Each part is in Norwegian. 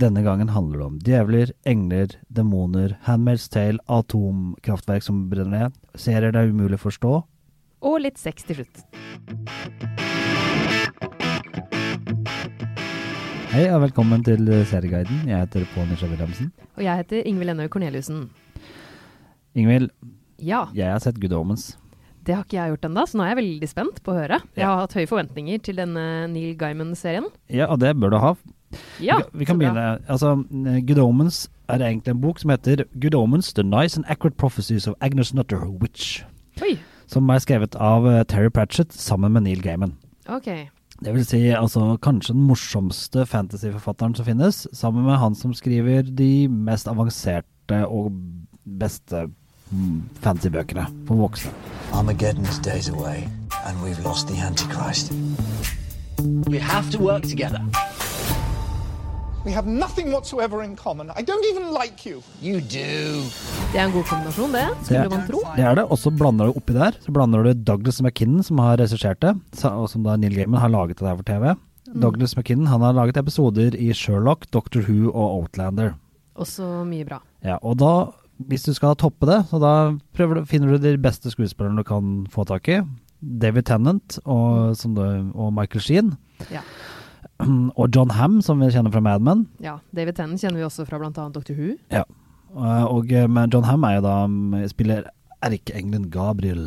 Denne gangen handler det om djevler, engler, demoner, Handmaid's Tale, atomkraftverk som brenner ned, serier det er umulig å forstå. Og litt sex til slutt. Hei og velkommen til Serieguiden. Jeg heter Pål Nisha Wilhelmsen. Og jeg heter Ingvild Ennøy Korneliussen. Ingvild, Ja, jeg har sett Good Omens. det har ikke jeg gjort ennå, så nå er jeg veldig spent på å høre. Jeg har hatt høye forventninger til denne Neil Gaiman-serien. Ja, og det bør du ha. Ja, vi, kan- vi kan begynne. Altså, Good Omens er egentlig en bok som heter Good Omens, The Nice and Accurate Prophecies of Agnes Nutter, Witch. Oi, Som er skrevet av eh, Terry Pratchett sammen med Neil Gaiman. Okay. Det vil si altså kanskje den morsomste fantasyforfatteren som finnes, sammen med han som skriver de mest avanserte og beste mm, fantasybøkene for voksne. Armageddon is days away, and we've lost the Antichrist. We have to work together. We have nothing whatsoever in common. I don't even like you. You do. Det er en god kombinasjon, det, skulle Det- man tro. Det er det, og så blander du oppi der, så blander du Douglas McKinnon, som har regissert det, og som da Neil Gaiman har laget det der for TV. Douglas McKinnon han har laget episoder i Sherlock, Doctor Who og Outlander. Også mye bra. Ja, og da, hvis du skal toppe det, så da du, finner du de beste skuespillerne du kan få tak i. David Tennant og, som du, og Michael Sheen. Ja. Og John Hamm, som vi kjenner fra Mad Men. ja. David Tennant kjenner vi også fra bl.a. Dr. Who. Ja. Og, og men John Hamm er jo da mm, spiller erkeengelen Gabriel.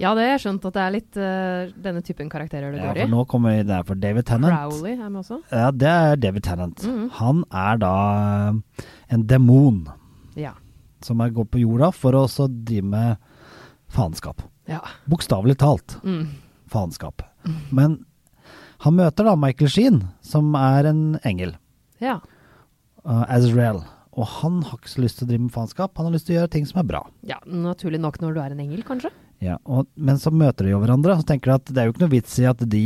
Ja, det har jeg skjønt at det er litt uh, denne typen karakterer det Ja, går for nå kommer vi der for David. Tennant. Crowley er med også. Ja, det er David Tennant. Mhm. Han er da eh, en demon Ja. som er går på jorda for å også drive med faenskap. Ja. Bokstavelig talt. Mm. faenskap. Men han møter da Michael Sheen, som er en engel. ja. Uh, Azrael. Og han har ikke så lyst til å drive med faenskap, han har lyst til å gjøre ting som er bra. Ja, naturlig nok når du er en engel, kanskje. Ja, og, men så møter de jo hverandre, og så tenker de at det er jo ikke noe vits i at de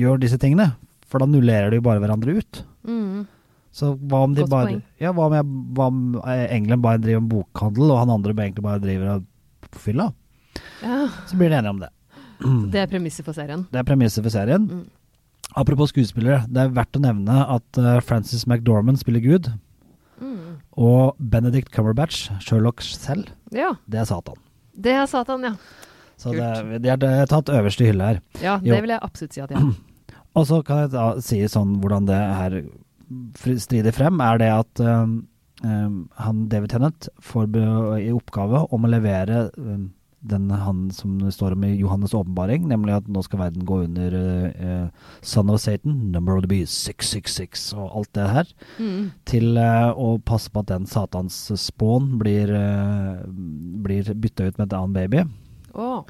gjør disse tingene, for da nullerer de jo bare hverandre ut. Mm. Så hva om de Godt bare poeng. Ja, hva om, jeg, hva om eh, engelen bare driver med bokhandel, og han andre egentlig bare driver og fylla? Ja. Så blir de enige om det. Det er premisset for serien. Det er premisset for serien. Mm. Apropos skuespillere, det er verdt å nevne at uh, Frances McDormand spiller Gud, Mm. og Benedict Cumberbatch, Sherlock selv, Ja, det er Satan. det er Satan, ja. Så Kult. det, de er tatt øverste hylle her. Ja, Jo. det vil jeg absolutt si at ja. Og så kan jeg da si sånn hvordan det her strider frem, er det at um, um, han David Tennant får i oppgave om å levere um, den han som det står om i Johannes' åpenbaring, nemlig at nå skal verden gå under uh, Son of Satan, Number of the Beast, 666 og alt det her, mm. til uh, å passe på at den satans spån blir, uh, blir bytta ut med et annet baby. Oh.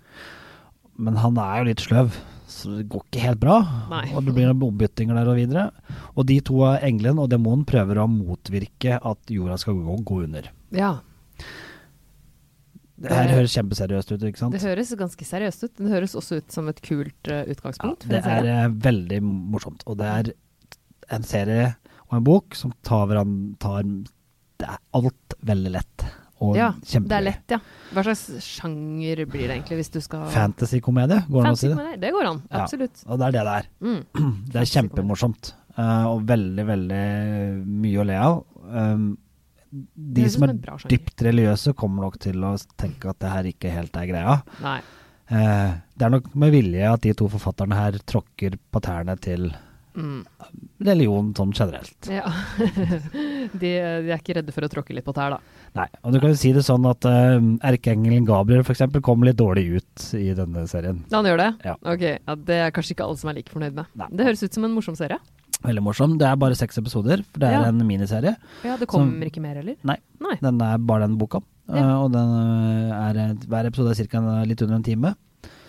Men han er jo litt sløv, så det går ikke helt bra. Nei. Og det blir ombyttinger der og videre. Og de to, engelen og demonen, prøver å motvirke at jorda skal gå, gå under. ja. Det her høres kjempeseriøst ut, ikke sant? Det høres ganske seriøst ut. Det høres også ut som et kult uh, utgangspunkt. Ja, det er uh, veldig morsomt. Og det er en serie og en bok som tar hverandre tar, Det er alt veldig lett. Og ja, kjempegøy. det er lett, ja. Hva slags sjanger blir det egentlig, hvis du skal Fantasy-komedie, går det an å si det? Det går an, Ja. absolutt. Og det er det det er. Mm. Det er kjempemorsomt. Uh, og veldig, veldig mye å le av. Um, de som er dypt religiøse, kommer nok til å tenke at det her ikke helt er greia. Eh, det er nok med vilje at de to forfatterne her tråkker på tærne til Mm. religion sånn generelt. Ja. de, de er ikke redde for å tråkke litt på tær, da. Nei, og du kan jo si det sånn at uh, erkeengelen Gabriel f.eks. kom litt dårlig ut i denne serien. Han gjør det? Ja. Ok, ja, Det er kanskje ikke alle som er like fornøyd med. Nei. Det høres ut som en morsom serie. Veldig morsom. Det er bare seks episoder, for det er Ja. en miniserie. Ja, Det kommer Som- ikke mer, eller? Nei. Nei. Den er bare den boka. Ja. Eh, og den eh, er, hver episode er ca. litt under en time.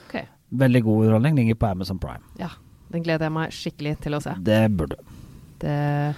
Okay. Veldig god underholdning. Ligger på Amazon Prime. Ja, Den gleder jeg meg skikkelig til å se. Det burde du. Det,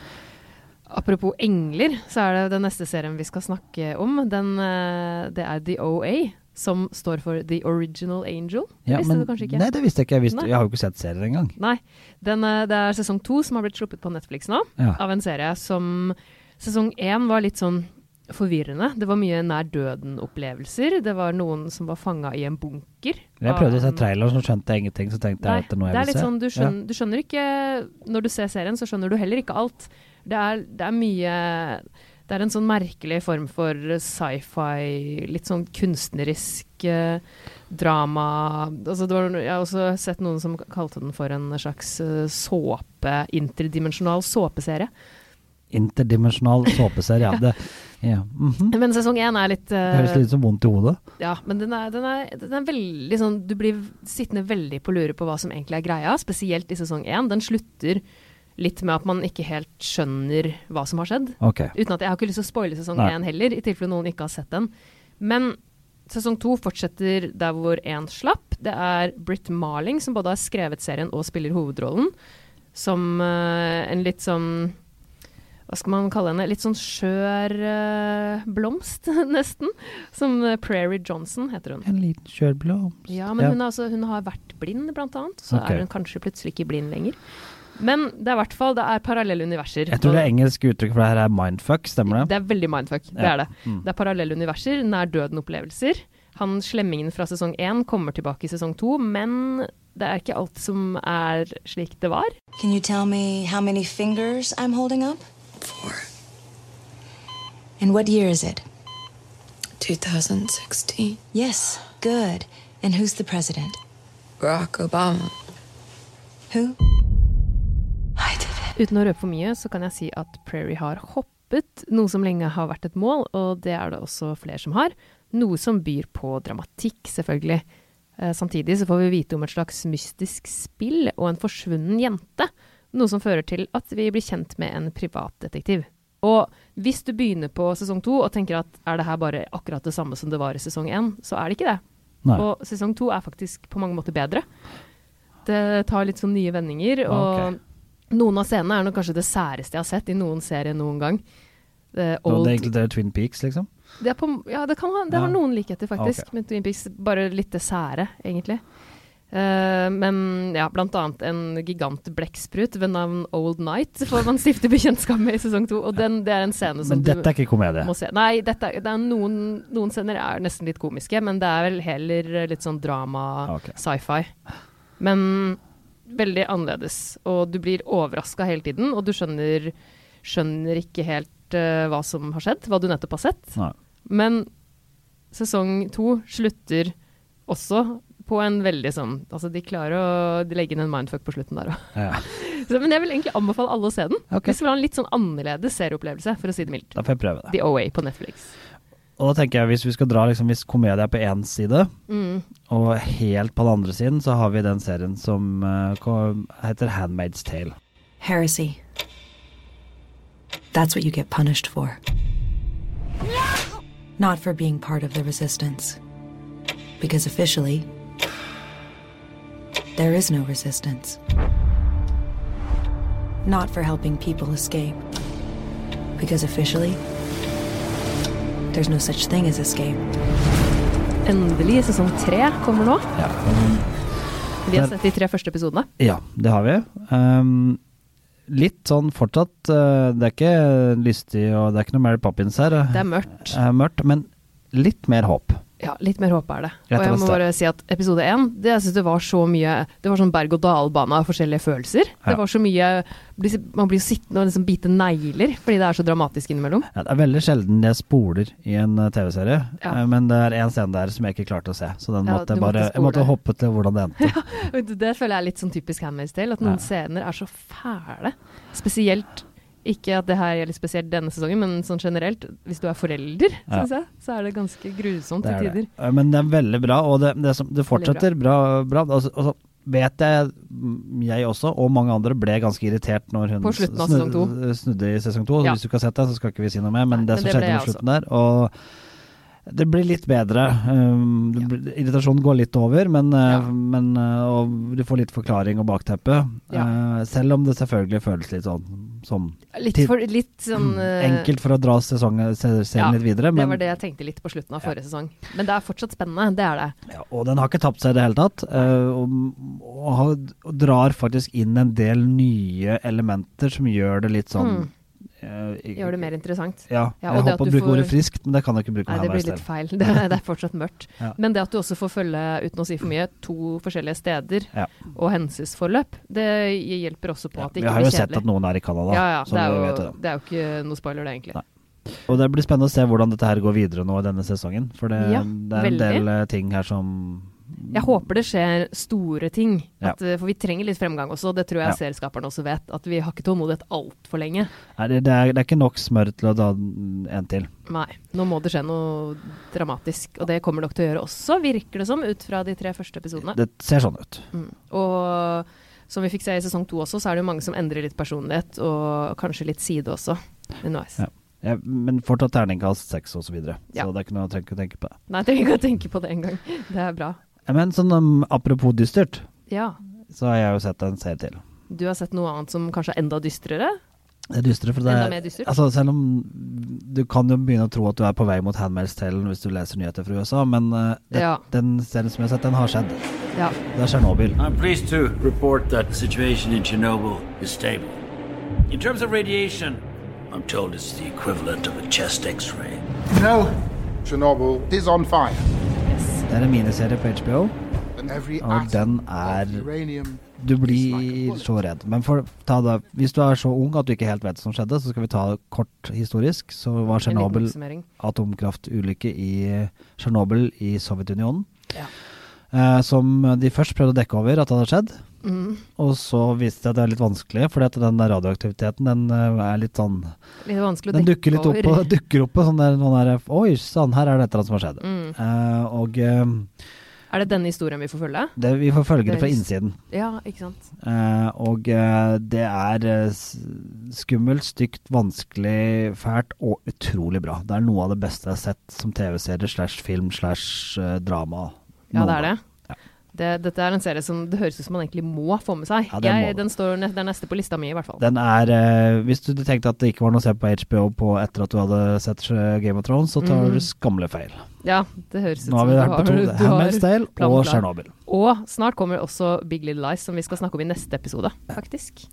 apropos engler, så er det den neste serien vi skal snakke om. Den, eh, det er The OA, som står for The Original Angel. Det Ja, visste men- du kanskje ikke? Nei, det visste jeg ikke. Jeg, visste, jeg har jo ikke sett serien engang. Nei. Den, eh, det er sesong to som har blitt sluppet på Netflix nå, Ja. av en serie som Sesong én var litt sånn forvirrende. Det var mye nær døden-opplevelser. Det var noen som var fanga i en bunker. Jeg prøvde å se Um, traileren, så skjønte jeg ingenting. Så tenkte Nei, jeg at det er noe det jeg er vil litt se. sånn, du skjønner, du skjønner ikke Når du ser serien, så skjønner du heller ikke alt. Det er, det er mye Det er en sånn merkelig form for sci-fi, litt sånn kunstnerisk eh, drama altså det var, Jeg har også sett noen som kalte den for en slags eh, såpe, interdimensjonal såpeserie. Interdimensjonal såpeserie, ja. Det, ja. mhm. Men sesong én er litt eh, Det høres litt sånn vondt i hodet. Ja, men den er, den, er, den er veldig sånn Du blir sittende veldig på lure på hva som egentlig er greia, spesielt i sesong én. Den slutter litt med at man ikke helt skjønner hva som har skjedd. Okay. Uten at Jeg har ikke lyst til å spoile sesong én heller, i tilfelle noen ikke har sett den. Men sesong to fortsetter der hvor én slapp. Det er Britt Marling som både har skrevet serien og spiller hovedrollen. Som uh, en litt sånn hva skal man kalle henne? Litt sånn skjør eh, blomst, nesten. Som eh, Prairie Johnson heter hun. En liten kjørblomst. Ja, men Ja. Hun, er altså, hun har vært blind, blant annet. Så okay. er hun kanskje plutselig ikke blind lenger. Men det er i hvert fall det er parallelle universer. Jeg tror det er engelsk uttrykk for det her er mindfuck, stemmer det? det er veldig mindfuck. Det Ja. er det. Mm. Det er parallelle universer, nær døden-opplevelser. Han slemmingen fra sesong én kommer tilbake i sesong to, men det er ikke alt som er slik det var. Can you tell me how many fingers I'm holding up? Four. And what year is it? 2016. Yes, good. And who's the president? Barack Obama. Who? I did it. Uten å røpe for mye, så kan jeg si at Prairie har hoppet, noe som lenge har vært et mål, og det er det også flere som har. Noe som byr på dramatikk, selvfølgelig. Eh, samtidig så får vi vite om et slags mystisk spill og en forsvunnen jente. Noe som fører til at vi blir kjent med en privatdetektiv. Og hvis du begynner på sesong to og tenker at er det her bare akkurat det samme som det var i sesong én, så er det ikke det. Nei. Og sesong to er faktisk på mange måter bedre. Det tar litt sånn nye vendinger, og noen av scenene er nok kanskje det særeste jeg har sett i noen serie noen gang. Det, Og old, det inkluderer Twin Peaks, liksom? det, er på, ja, det, kan ha, det har Ja. noen likheter, faktisk, Okay. Men Twin Peaks. Bare litt det sære, egentlig. Eh, men ja, blant annet en gigant blekksprut ved navn Old Night får man stifte bekjentskap med i sesong to. Og den, det er en scene som Men dette er ikke komedie. må se. Nei, dette, det er noen, noen scener er nesten litt komiske, men det er vel heller litt sånn drama, Ok. sci-fi. Men veldig annerledes. Og du blir overraska hele tiden, og du skjønner, skjønner ikke helt uh, hva som har skjedd, hva du nettopp har sett. Nei. Men sesong to slutter også på en veldig sånn Altså, de klarer å legge inn en mindfuck på slutten der òg. Ja. Men jeg vil egentlig anbefale alle å se den. Okay. Hvis du vil ha en litt sånn annerledes serieopplevelse, for å si det mildt. Da får jeg prøve det. The OA på Netflix. Og da tenker jeg hvis vi skal dra liksom, Hvis komedie er på én side, Mm. og helt på den andre siden, så har vi den serien som uh, heter Handmaid's Tale. Heresy. That's what you get punished for. Not for being part of the resistance. Because officially, there is no resistance. Not for helping people escape. Because officially, there's no such thing as escape. Endelig, sesong tre kommer nå. Ja, Vi har sett de tre første episodene. ja det har vi. Um, litt sånn fortsatt uh, Det er ikke lystig, og det er ikke noe Mary Poppins her. Det er mørkt. Uh, mørkt, men litt mer håp. Ja, litt mer håp er det. Og jeg må bare si at episode én, det jeg synes det var så mye Det var sånn berg-og-dal-bane av forskjellige følelser. Ja. Det var så mye Man blir sittende og liksom bite negler fordi det er så dramatisk innimellom. Ja, det er veldig sjelden jeg spoler i en eh, TV-serie, Ja. eh, men det er en scene der som jeg ikke klarte å se. Så den måtte jeg bare måtte Jeg måtte hoppe til hvordan det endte. Og Det føler jeg er litt sånn typisk Handmaid's Tale, at noen Ja. scener er så fæle. Spesielt ikke at det her gjelder spesielt denne sesongen, men sånn generelt. Hvis du er forelder, Ja. syns jeg, så er det ganske grusomt til er tider. det. Men det er veldig bra, og det, det, som, det fortsetter bra. bra. bra. Altså, altså, vet jeg, mm, jeg også, og mange andre, ble ganske irritert når hun snu- snudde i sesong to. Ja. Hvis du ikke har sett det, så skal ikke vi si noe mer, men Nei, det som skjedde på slutten der og det blir litt bedre. Um, ja. irritasjonen går litt over, men, uh, Ja. men uh, og du får litt forklaring og bakteppe. Ja. Uh, selv om det selvfølgelig føles litt sånn som Litt, for, litt sånn uh, enkelt for å dra sesongen, se- serien litt videre. Det var det jeg tenkte litt på slutten av forrige sesong. Men det er fortsatt spennende, det er det. Ja, og den har ikke tapt seg i det hele tatt. Uh, og, og, og drar faktisk inn en del nye elementer som gjør det litt sånn Mm. Eh, ikke- Gjør det mer interessant. Ja, Ja, jeg håper å bruke får- ordet friskt, men det kan jeg ikke bruke Nei, det blir litt feil. Det, det er fortsatt mørkt. Ja. Men det at du også får følge, uten å si for mye, to forskjellige steder Ja. og hendelsesforløp, det hjelper også på at det vi har jo sett at noen er i Canada, ja, ja, det, er jo, vet det. det er jo ikke noe spoiler, det, egentlig. Nei. Og det blir spennende å se hvordan dette her går videre nå i denne sesongen. For det, det er en veldig. del eh, ting her som Jeg håper det skjer store ting, at, ja. for vi trenger litt fremgang også. Det tror jeg Ja. serieskaperne også vet. At vi har ikke tålmodighet altfor lenge. Nei, det, det, er, det er ikke nok smør til å ta en til. Nei, nå må det skje noe dramatisk. Og det kommer dere nok til å gjøre også, virker det som, ut fra de tre første episodene. Det ser sånn ut. Mm. Og som vi fikk se i sesong to også, så er det jo mange som endrer litt personlighet, og kanskje litt side også, underveis. Ja. Ja, men fortsatt terningkast seks og så videre. Ja. Så det er ikke noe å tenke på. det. Nei, jeg trenger ikke å tenke på det engang. Det er bra. Men sånn um, apropos dystert, Ja. så har jeg jo sett en serie til. Du har sett noe annet som kanskje er enda dystrere? Det er dystere, for det er? Altså, selv om du kan jo begynne å tro at du er på vei mot Handmaid's Tale hvis du leser nyheter fra USA, men uh, det, Ja. den serien som jeg har sett, den har skjedd. Ja. Det er Tsjernobyl. I'm pleased to report that the situation in Chernobyl is stable. In terms of radiation, I'm told it's the equivalent of a chest x-ray. No, Chernobyl is on fire. Det er en miniserie på HBO, og den er Du blir så redd. Men for, ta det, hvis du er så ung at du ikke helt vet hva som skjedde, så skal vi ta det kort historisk. Så var Tsjernobyl atomkraftulykke i Tsjernobyl i Sovjetunionen. Ja. Eh, som de først prøvde å dekke over at det hadde skjedd. Mm. Og så viste det seg at det er litt vanskelig, fordi at den der radioaktiviteten den eh, er litt sånn Litt vanskelig å Den dukker litt opp, over. og, dukker opp på sånn der, noen der Oi sann, her er det et eller annet som har skjedd. Mm. Uh, og uh, Er det denne historien vi får følge? det, vi får følge det fra innsiden. Ja, ikke sant. Uh, og det er skummelt, stygt, vanskelig, fælt og utrolig bra. Det er noe av det beste jeg har sett som TV-serie slash film slash drama. Ja, det er det. Det. Dette er en serie som det høres ut som man egentlig må få med seg. Ja, det Jeg, den står ne den neste på lista mi, i hvert fall. Den er eh, Hvis du tenkte at det ikke var noe å se på HBO på etter at du hadde sett eh, Game of Thrones, så tar mm. du skamle feil. Ja, det høres ut Nå har som vi vært på to. Handmaid's Tale og. Tsjernobyl. Og snart kommer også Big Little Lies, som vi skal snakke om i neste episode, faktisk.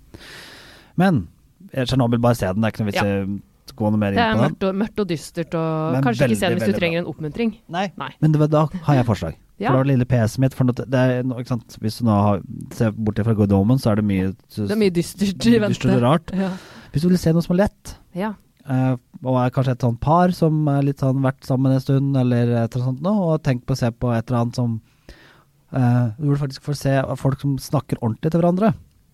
Men eh, Tsjernobyl, bare se den. Det er ikke noe vits i gå noe mer inn er på den. mørkt og, mørkt og dystert, og Men kanskje veldig, ikke se den hvis du trenger en oppmuntring. Nei. Nei. Men det, da har jeg forslag. Ja. For det var lille PS-et mitt. For det er, ikke sant? Hvis du nå har, ser bort fra Good Omens, så er det mye Det er mye dystert i vente. dystert og rart. Ja. Hvis du vil se noe som er lett, ja. uh, og er kanskje et sånt par som er litt sånn vært sammen en stund, eller et eller annet sånt noe, og tenk på å se på et eller annet som uh, Du burde faktisk få se folk som snakker ordentlig til hverandre,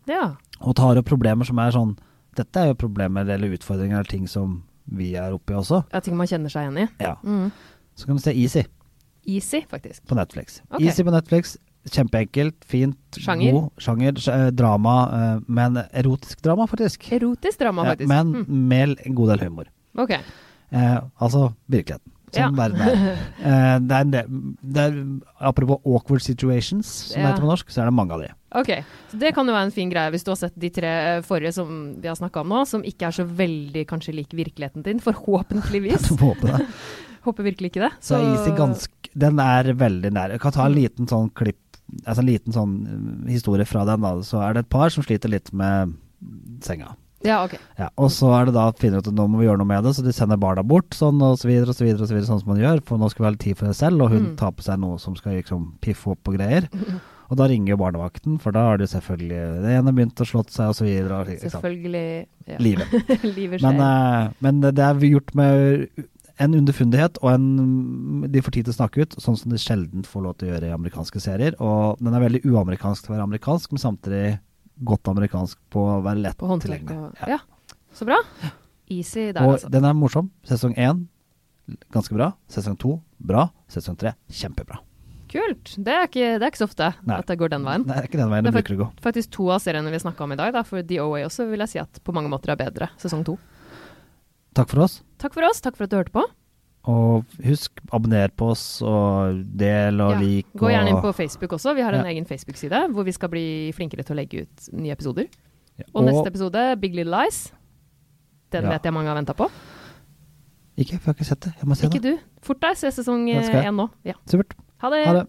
ja. og tar opp problemer som er sånn Dette er jo problemer eller utfordringer eller ting som vi er oppi også. Ja, ting man kjenner seg igjen i. Ja. Mm. Så kan du se Easy Easy, faktisk. på Netflix. Okay. Easy på Netflix. Kjempeenkelt, fint, Sjanger? god sjanger. eh, Drama, eh, men erotisk drama, faktisk. Erotisk drama, faktisk. men Mm. med en god del humor. Ok. Eh, altså virkeligheten. Sånn Ja. verden er. Eh, det er, det er. Apropos awkward situations, som Ja. det heter på norsk, så er det mange av de. Ok, så Det kan jo være en fin greie hvis du har sett de tre eh, forrige som vi har snakka om nå, som ikke er så veldig kanskje lik virkeligheten din, forhåpentligvis. Håper det. Håper virkelig ikke det. Så Easy ganske Den er veldig nær. Jeg kan ta en Mm. liten sånn klipp Altså en liten sånn eh, historie fra den. da Så er det et par som sliter litt med senga. Ja, ok. Ja, og så er det da finner ut at nå må vi gjøre noe med det, så de sender barna bort, sånn og så videre og så videre, og så videre sånn som man gjør, for nå skal vi ha litt tid for seg selv, og hun Mm. tar på seg noe som skal liksom piffe opp og greier. Og da ringer jo barnevakten, for da har de selvfølgelig Det ene begynt å slått seg, og så videre. Og. Selvfølgelig. Ja. Livet. Livet Men, skjer. eh, men det er gjort med en underfundighet, og en, de får tid til å snakke ut, sånn som de sjelden får lov til å gjøre i amerikanske serier. Og den er veldig uamerikansk til å være amerikansk, men samtidig godt amerikansk på å være lett tilgjengelig. Ja. Ja. Så bra. Easy der, Og altså. den er morsom. Sesong én ganske bra. Sesong to bra. Sesong tre kjempebra. Kult. Det er ikke, det er ikke så ofte Nei. at det går den veien. Nei, Det er ikke den veien det er bruker å gå. Faktisk to av seriene vi snakka om i dag, da, for The OA også vil jeg si at på mange måter er bedre. Sesong to. Takk for oss. Takk for oss. Takk for at du hørte på. Og husk, abonner på oss, og del og Ja. lik. Gå gjerne inn på Facebook også. Vi har en Ja. egen Facebook-side hvor vi skal bli flinkere til å legge ut nye episoder. Ja, Og, neste episode, Big Little Lies. Den vet jeg mange har venta på. Ikke, for jeg har ikke sett det. Jeg må se Ikke det. du. Fort deg, se sesong én nå. Ja. Supert. Ha det. Ha det.